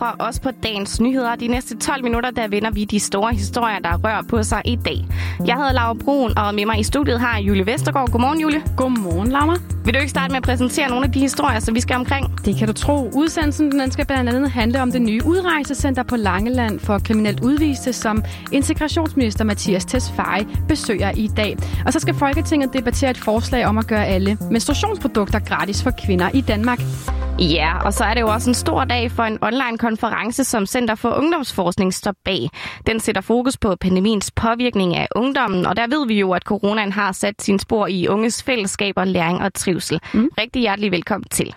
fra os på dagens nyheder. De næste 12 minutter, der vender vi de store historier, der rører på sig i dag. Jeg hedder Laura Brun, og med mig i studiet har Julie Vestergaard. Godmorgen, Julie. Godmorgen, Laura. Vil du ikke starte med at præsentere nogle af de historier, som vi skal omkring? Det kan du tro. Udsendelsen den skal blandt andet handle om det nye udrejsecenter på Langeland for kriminelt udviste, som integrationsminister Mathias Tesfaye besøger i dag. Og så skal Folketinget debattere et forslag om at gøre alle menstruationsprodukter gratis for kvinder i Danmark. Ja, og så er det jo også en stor dag for en online-konference, som Center for Ungdomsforskning står bag. Den sætter fokus på pandemiens påvirkning af ungdommen, og der ved vi jo, at coronaen har sat sin spor i unges fællesskaber, læring og trivsel. Mm. Rigtig hjertelig velkommen til.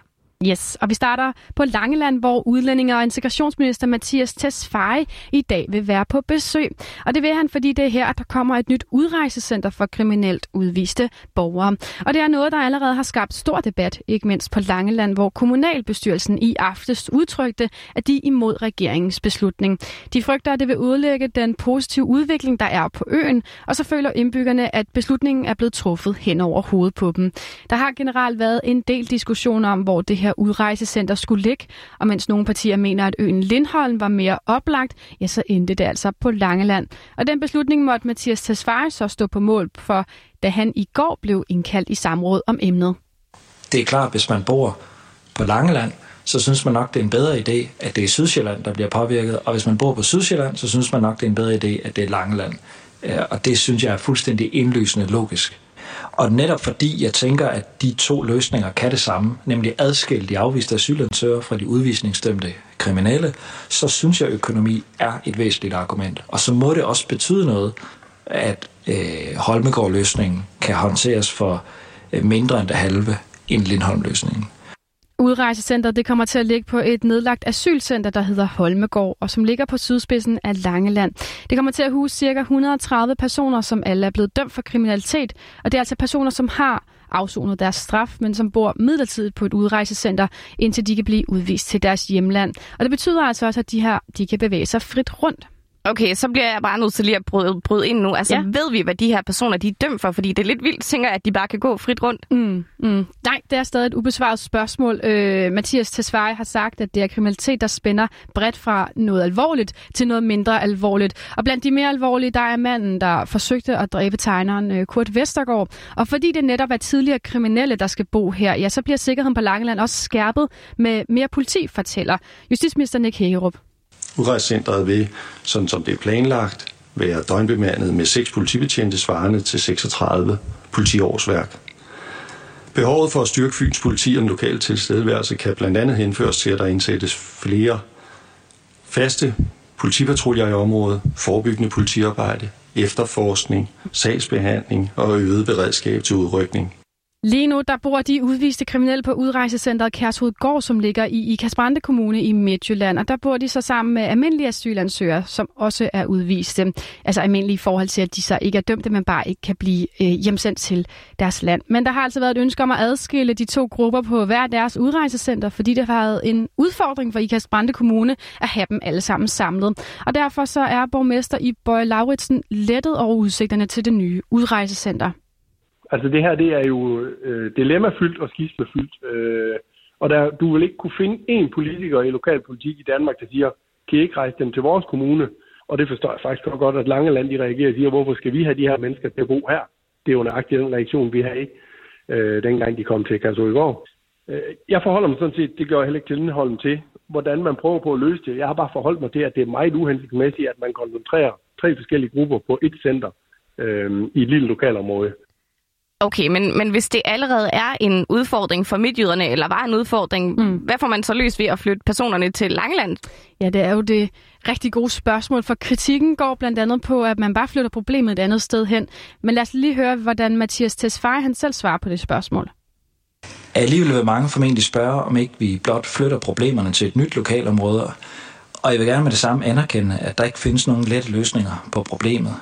Yes, og vi starter på Langeland, hvor udlændinge- og integrationsminister Mathias Tesfaye i dag vil være på besøg. Og det vil han, fordi det er her, at der kommer et nyt udrejsecenter for kriminelt udviste borgere. Og det er noget, der allerede har skabt stor debat, ikke mindst på Langeland, hvor kommunalbestyrelsen i aftes udtrykte, at de er imod regeringens beslutning. De frygter, at det vil udlægge den positive udvikling, der er på øen, og så føler indbyggerne, at beslutningen er blevet truffet hen over hovedet på dem. Der har generelt været en del diskussioner om, hvor det her her udrejsecenter skulle ligge, og mens nogle partier mener, at øen Lindholm var mere oplagt, ja, så endte det altså på Langeland. Og den beslutning måtte Mathias Tesfaye så stå på mål for, da han i går blev indkaldt i samråd om emnet. Det er klart, hvis man bor på Langeland, så synes man nok, det er en bedre idé, at det er Sydsjælland, der bliver påvirket. Og hvis man bor på Sydsjælland, så synes man nok, det er en bedre idé, at det er Langeland. Og det synes jeg er fuldstændig indlysende logisk. Og netop fordi jeg tænker, at de to løsninger kan det samme, nemlig adskille de afviste asylansøgere fra de udvisningsdømte kriminelle, så synes jeg, at økonomi er et væsentligt argument. Og så må det også betyde noget, at øh, Holmegård-løsningen kan håndteres for øh, mindre end det halve end Lindholm-løsningen. Udrejsecenteret det kommer til at ligge på et nedlagt asylcenter, der hedder Holmegård, og som ligger på sydspidsen af Langeland. Det kommer til at huse ca. 130 personer, som alle er blevet dømt for kriminalitet, og det er altså personer, som har afsonet deres straf, men som bor midlertidigt på et udrejsecenter, indtil de kan blive udvist til deres hjemland. Og det betyder altså også, at de her de kan bevæge sig frit rundt. Okay, så bliver jeg bare nødt til lige at bryde, bryde ind nu. Altså, ja. ved vi, hvad de her personer de er dømt for? Fordi det er lidt vildt, tænker jeg, at de bare kan gå frit rundt. Mm, mm. Nej, det er stadig et ubesvaret spørgsmål. Øh, Mathias Tesfaye har sagt, at det er kriminalitet, der spænder bredt fra noget alvorligt til noget mindre alvorligt. Og blandt de mere alvorlige, der er manden, der forsøgte at dræbe tegneren øh, Kurt Vestergaard. Og fordi det netop er tidligere kriminelle, der skal bo her, ja, så bliver sikkerheden på Langeland også skærpet med mere politi, fortæller justitsminister Nick Hægerup. Udrejsecentret vil, sådan som det er planlagt, være døgnbemandet med seks politibetjente svarende til 36 politiårsværk. Behovet for at styrke Fyns politi og den lokale tilstedeværelse kan blandt andet henføres til, at der indsættes flere faste politipatruljer i området, forebyggende politiarbejde, efterforskning, sagsbehandling og øget beredskab til udrykning. Lige nu der bor de udviste kriminelle på udrejsecentret Kærshovedgård, som ligger i Ikast Brande Kommune i Midtjylland. Og der bor de så sammen med almindelige asylansøgere, som også er udviste. Altså almindelige i forhold til, at de så ikke er dømte, men bare ikke kan blive øh, hjemsendt til deres land. Men der har altså været et ønske om at adskille de to grupper på hver deres udrejsecenter, fordi det har været en udfordring for Ikast Brande Kommune at have dem alle sammen samlet. Og derfor så er borgmester i Bøje Lauritsen lettet over udsigterne til det nye udrejsecenter. Altså det her, det er jo øh, dilemmafyldt og skismefyldt. Øh, og der, du vil ikke kunne finde én politiker i lokalpolitik i Danmark, der siger, kan I ikke rejse dem til vores kommune? Og det forstår jeg faktisk godt, at Langeland de reagerer og siger, hvorfor skal vi have de her mennesker til at bo her? Det er jo nøjagtigt den reaktion, vi har ikke, øh, dengang de kom til Kærsøgård. Øh, jeg forholder mig sådan set, det gør jeg heller ikke til indholden til, hvordan man prøver på at løse det. Jeg har bare forholdt mig til, at det er meget uhensigtsmæssigt, at man koncentrerer tre forskellige grupper på et center øh, i et lille lokalområde. Okay, men, men hvis det allerede er en udfordring for midtjyderne, eller var en udfordring, mm. hvad får man så løst ved at flytte personerne til Langeland? Ja, det er jo det rigtig gode spørgsmål, for kritikken går blandt andet på, at man bare flytter problemet et andet sted hen. Men lad os lige høre, hvordan Mathias Tesfaye han selv svarer på det spørgsmål. Alligevel vil mange formentlig spørge, om ikke vi blot flytter problemerne til et nyt lokalområde. Og jeg vil gerne med det samme anerkende, at der ikke findes nogen lette løsninger på problemet.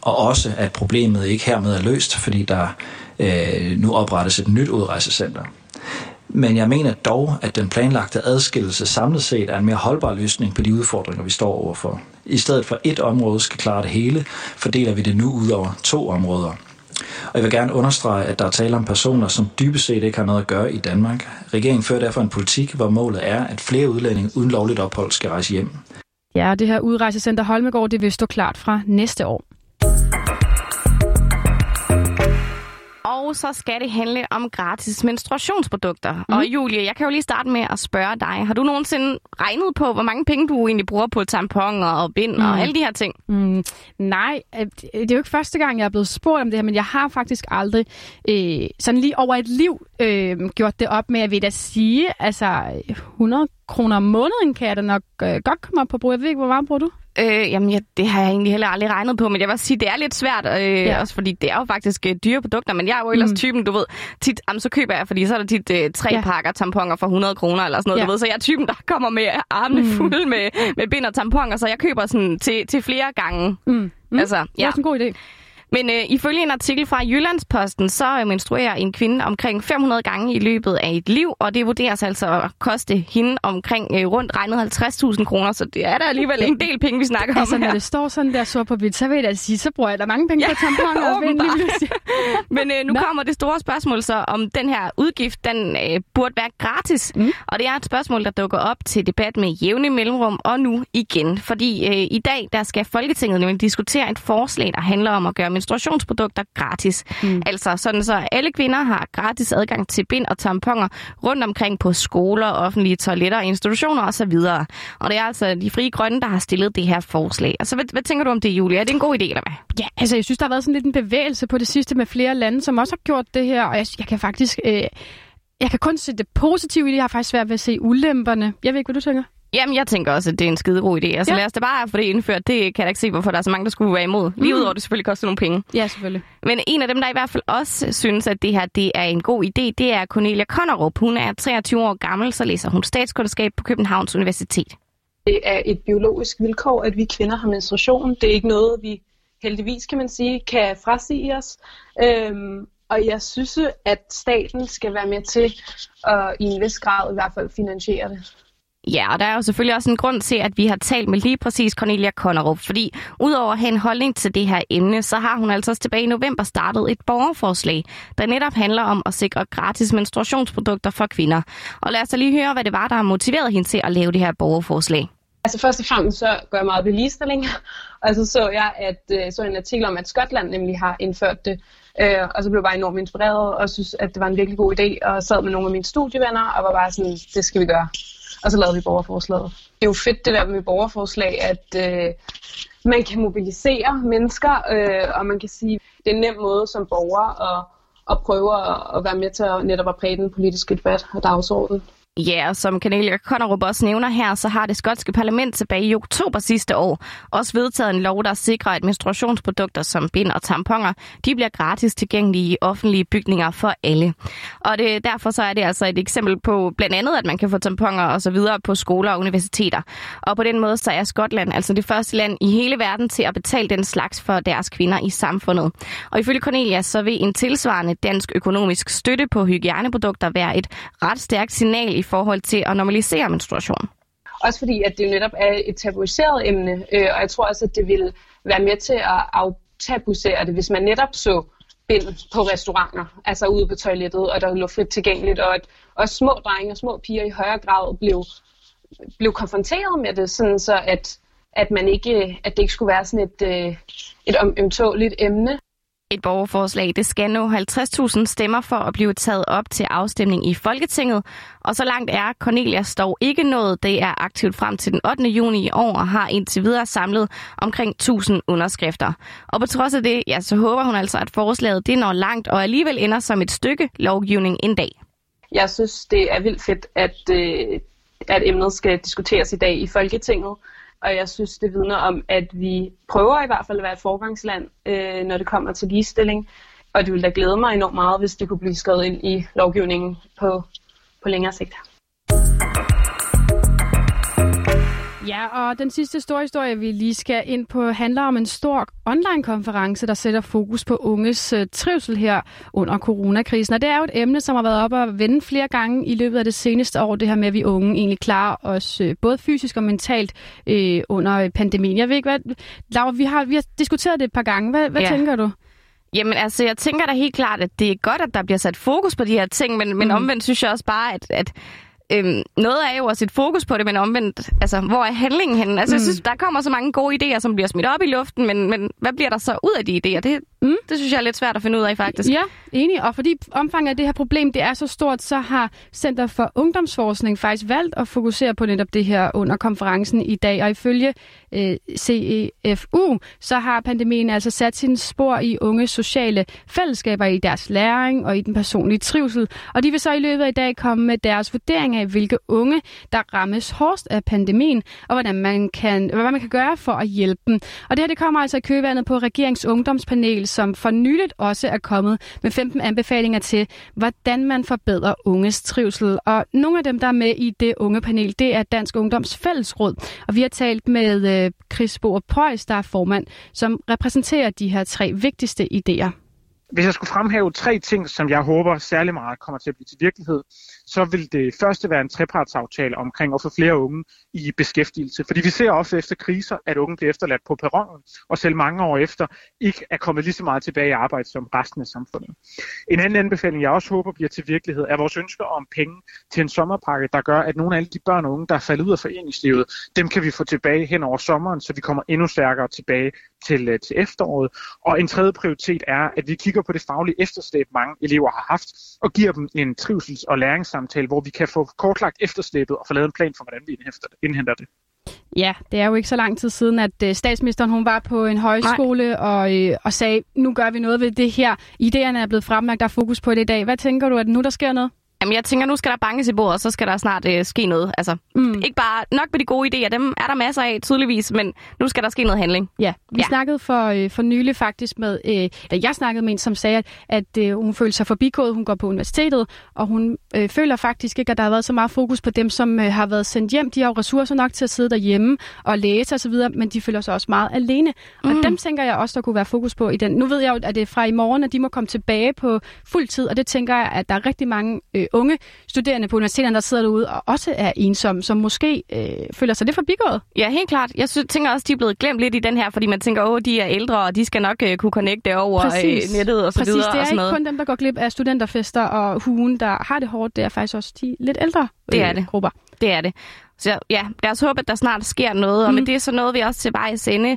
Og også, at problemet ikke hermed er løst, fordi der øh, nu oprettes et nyt udrejsecenter. Men jeg mener dog, at den planlagte adskillelse samlet set er en mere holdbar løsning på de udfordringer, vi står overfor. I stedet for et område skal klare det hele, fordeler vi det nu ud over to områder. Og jeg vil gerne understrege, at der er tale om personer, som dybest set ikke har noget at gøre i Danmark. Regeringen fører derfor en politik, hvor målet er, at flere udlændinge uden lovligt ophold skal rejse hjem. Ja, det her udrejsecenter Holmegård, det vil stå klart fra næste år. Og så skal det handle om gratis menstruationsprodukter. Mm. Og Julie, jeg kan jo lige starte med at spørge dig. Har du nogensinde regnet på, hvor mange penge du egentlig bruger på tamponer og bind mm. og alle de her ting? Mm, nej, øh, det er jo ikke første gang, jeg er blevet spurgt om det her, men jeg har faktisk aldrig øh, sådan lige over et liv øh, gjort det op med, at vi da sige, altså 100 kroner om måneden kan jeg da nok øh, godt komme op på brug. Jeg ved ikke, hvor meget bruger du? Øh, jamen, ja, det har jeg egentlig heller aldrig regnet på, men jeg vil sige, det er lidt svært, øh, ja. også fordi det er jo faktisk øh, dyre produkter, men jeg er jo ellers mm. typen, du ved, tit, jamen, så køber jeg, fordi så er der tit øh, tre ja. pakker tamponer for 100 kroner eller sådan noget, ja. du ved, så jeg er typen, der kommer med armene mm. fulde med, med bind og tamponer, så jeg køber sådan til, til flere gange. Mm. Mm. Altså, ja. Det er også en god idé. Men øh, ifølge en artikel fra Jyllandsposten, så øh, menstruerer en kvinde omkring 500 gange i løbet af et liv, og det vurderes altså at koste hende omkring øh, rundt regnet 50.000 kroner, så det er da alligevel en del penge, vi snakker altså, om her. når det står sådan der sort på hvidt, så vil jeg da sige, så bruger jeg da mange penge ja, på tamponer og Men øh, nu Nå. kommer det store spørgsmål så, om den her udgift, den øh, burde være gratis. Mm. Og det er et spørgsmål, der dukker op til debat med jævne mellemrum, og nu igen. Fordi øh, i dag, der skal Folketinget nemlig diskutere et forslag, der handler om at gøre menstruationsprodukter gratis. Mm. Altså sådan så alle kvinder har gratis adgang til bind og tamponer rundt omkring på skoler, offentlige toiletter, institutioner osv. Og det er altså de frie grønne, der har stillet det her forslag. Altså hvad, hvad tænker du om det, Julia? Er det en god idé, eller hvad? Ja, altså jeg synes, der har været sådan lidt en bevægelse på det sidste med flere lande, som også har gjort det her, og jeg, jeg kan faktisk... Øh, jeg kan kun se det positive i det. Jeg har faktisk svært ved at se ulemperne. Jeg ved ikke, hvad du tænker. Jamen, jeg tænker også, at det er en skide god idé. Altså ja. lad os da bare få det indført. Det kan jeg da ikke se, hvorfor der er så mange, der skulle være imod. Lige mm. udover, det selvfølgelig koster nogle penge. Ja, selvfølgelig. Men en af dem, der i hvert fald også synes, at det her det er en god idé, det er Cornelia Konnerup. Hun er 23 år gammel, så læser hun statskundskab på Københavns Universitet. Det er et biologisk vilkår, at vi kvinder har menstruation. Det er ikke noget, vi heldigvis, kan man sige, kan frasige os. Øhm, og jeg synes, at staten skal være med til at i en vis grad i hvert fald finansiere det. Ja, og der er jo selvfølgelig også en grund til, at vi har talt med lige præcis Cornelia Konnerup, fordi udover at have en holdning til det her emne, så har hun altså også tilbage i november startet et borgerforslag, der netop handler om at sikre gratis menstruationsprodukter for kvinder. Og lad os da lige høre, hvad det var, der har motiveret hende til at lave det her borgerforslag. Altså først og fremmest så gør jeg meget ved ligestilling, og så så jeg, at, øh, så en artikel om, at Skotland nemlig har indført det, øh, og så blev jeg bare enormt inspireret og synes, at det var en virkelig god idé, og sad med nogle af mine studievenner og var bare sådan, det skal vi gøre og så lavede vi borgerforslaget. Det er jo fedt det der med borgerforslag, at øh, man kan mobilisere mennesker, øh, og man kan sige, det er en nem måde som borger at, at prøve at, at være med til at netop at præge den politiske debat og dagsordenen. Ja, og som Cornelia Connerup også nævner her, så har det skotske parlament tilbage i oktober sidste år også vedtaget en lov, der sikrer, at menstruationsprodukter som bind og tamponer, de bliver gratis tilgængelige i offentlige bygninger for alle. Og det, derfor så er det altså et eksempel på blandt andet, at man kan få tamponer og så videre på skoler og universiteter. Og på den måde så er Skotland altså det første land i hele verden til at betale den slags for deres kvinder i samfundet. Og ifølge Cornelia så vil en tilsvarende dansk økonomisk støtte på hygiejneprodukter være et ret stærkt signal i forhold til at normalisere menstruation. Også fordi, at det netop er et tabuiseret emne, øh, og jeg tror også, at det ville være med til at aftabuisere det, hvis man netop så bind på restauranter, altså ude på toilettet, og der lå frit tilgængeligt, og at også små drenge og små piger i højere grad blev, blev konfronteret med det, sådan så at, at, man ikke, at det ikke skulle være sådan et, øh, et ømtåligt emne. Et borgerforslag det skal nå 50.000 stemmer for at blive taget op til afstemning i Folketinget. Og så langt er Cornelias dog ikke nået. Det er aktivt frem til den 8. juni i år og har indtil videre samlet omkring 1000 underskrifter. Og på trods af det, ja, så håber hun altså, at forslaget det når langt og alligevel ender som et stykke lovgivning en dag. Jeg synes, det er vildt fedt, at, øh, at emnet skal diskuteres i dag i Folketinget og jeg synes, det vidner om, at vi prøver i hvert fald at være et forgangsland, øh, når det kommer til ligestilling. Og det ville da glæde mig enormt meget, hvis det kunne blive skrevet ind i lovgivningen på, på længere sigt. Ja, og den sidste store historie, vi lige skal ind på, handler om en stor online-konference, der sætter fokus på unges uh, trivsel her under coronakrisen. Og det er jo et emne, som har været op og vende flere gange i løbet af det seneste år, det her med, at vi unge egentlig klarer os uh, både fysisk og mentalt uh, under pandemien. Jeg ved ikke, hvad... Laura, vi har, vi har diskuteret det et par gange. Hvad, hvad ja. tænker du? Jamen altså, jeg tænker da helt klart, at det er godt, at der bliver sat fokus på de her ting, men, men mm. omvendt synes jeg også bare, at, at øhm, noget er jo at sætte fokus på det, men omvendt, altså, hvor er handlingen henne? Altså, mm. jeg synes, der kommer så mange gode idéer, som bliver smidt op i luften, men, men hvad bliver der så ud af de idéer? Det, mm. det synes jeg er lidt svært at finde ud af, faktisk. Ja, enig. Og fordi omfanget af det her problem, det er så stort, så har Center for Ungdomsforskning faktisk valgt at fokusere på netop det her under konferencen i dag. Og ifølge øh, CEFU, så har pandemien altså sat sin spor i unge sociale fællesskaber i deres læring og i den personlige trivsel. Og de vil så i løbet af i dag komme med deres vurdering af, hvilke unge, der rammes hårdest af pandemien, og hvordan man kan, hvad man kan gøre for at hjælpe dem. Og det her det kommer altså i køvandet på Regerings Ungdomspanel, som for nyligt også er kommet med 15 anbefalinger til, hvordan man forbedrer unges trivsel. Og nogle af dem, der er med i det unge panel, det er Dansk Ungdoms Fællesråd. Og vi har talt med øh, Chris Boer Pøjs, der er formand, som repræsenterer de her tre vigtigste idéer. Hvis jeg skulle fremhæve tre ting, som jeg håber særlig meget kommer til at blive til virkelighed, så vil det første være en trepartsaftale omkring at få flere unge i beskæftigelse. Fordi vi ser ofte efter kriser, at unge bliver efterladt på perronen, og selv mange år efter ikke er kommet lige så meget tilbage i arbejde som resten af samfundet. En anden anbefaling, jeg også håber bliver til virkelighed, er vores ønske om penge til en sommerpakke, der gør, at nogle af alle de børn og unge, der er faldet ud af foreningslivet, dem kan vi få tilbage hen over sommeren, så vi kommer endnu stærkere tilbage til, øh, til efteråret. Og en tredje prioritet er, at vi kigger på det faglige efterslæb, mange elever har haft, og giver dem en trivsels- og læringssamtale, hvor vi kan få kortlagt efterslæbet og få lavet en plan for, hvordan vi indhenter det. Ja, det er jo ikke så lang tid siden, at øh, statsministeren hun var på en højskole og, øh, og sagde, nu gør vi noget ved det her. Idéerne er blevet fremlagt, der er fokus på det i dag. Hvad tænker du, at nu der sker noget? Jamen, jeg tænker, nu skal der banges i bordet, og så skal der snart øh, ske noget. Altså, mm. ikke bare nok med de gode idéer, dem er der masser af, tydeligvis, men nu skal der ske noget handling. Ja, vi ja. snakkede for, øh, for nylig faktisk med, øh, jeg snakkede med en, som sagde, at, at øh, hun følte sig forbigået, hun går på universitetet, og hun øh, føler faktisk ikke, at der har været så meget fokus på dem, som øh, har været sendt hjem. De har jo ressourcer nok til at sidde derhjemme og læse osv., men de føler sig også meget alene. Mm. Og dem tænker jeg også, der kunne være fokus på i den. Nu ved jeg jo, at det er fra i morgen, at de må komme tilbage på fuld tid, og det tænker jeg, at der er rigtig mange øh, unge studerende på universiteterne, der sidder derude og også er ensomme, som måske øh, føler sig lidt forbigået. Ja, helt klart. Jeg synes, tænker også, de er blevet glemt lidt i den her, fordi man tænker, åh, de er ældre, og de skal nok øh, kunne connecte over øh, nettet og så Præcis. videre. det er og sådan ikke noget. kun dem, der går glip af studenterfester og hugen, der har det hårdt. Det er faktisk også de lidt ældre Det er det. grupper. Det er det. Så ja, lad os håbe, at der snart sker noget. Mm. Og med det så nåede vi også til vejs ende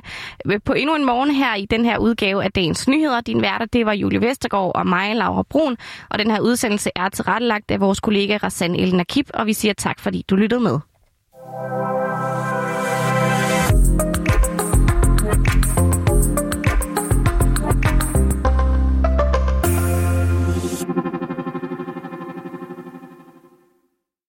på endnu en morgen her i den her udgave af Dagens Nyheder. Din værter, det var Julie Vestergaard og mig, Laura Brun. Og den her udsendelse er tilrettelagt af vores kollega Rassan El Nakib, og vi siger tak, fordi du lyttede med.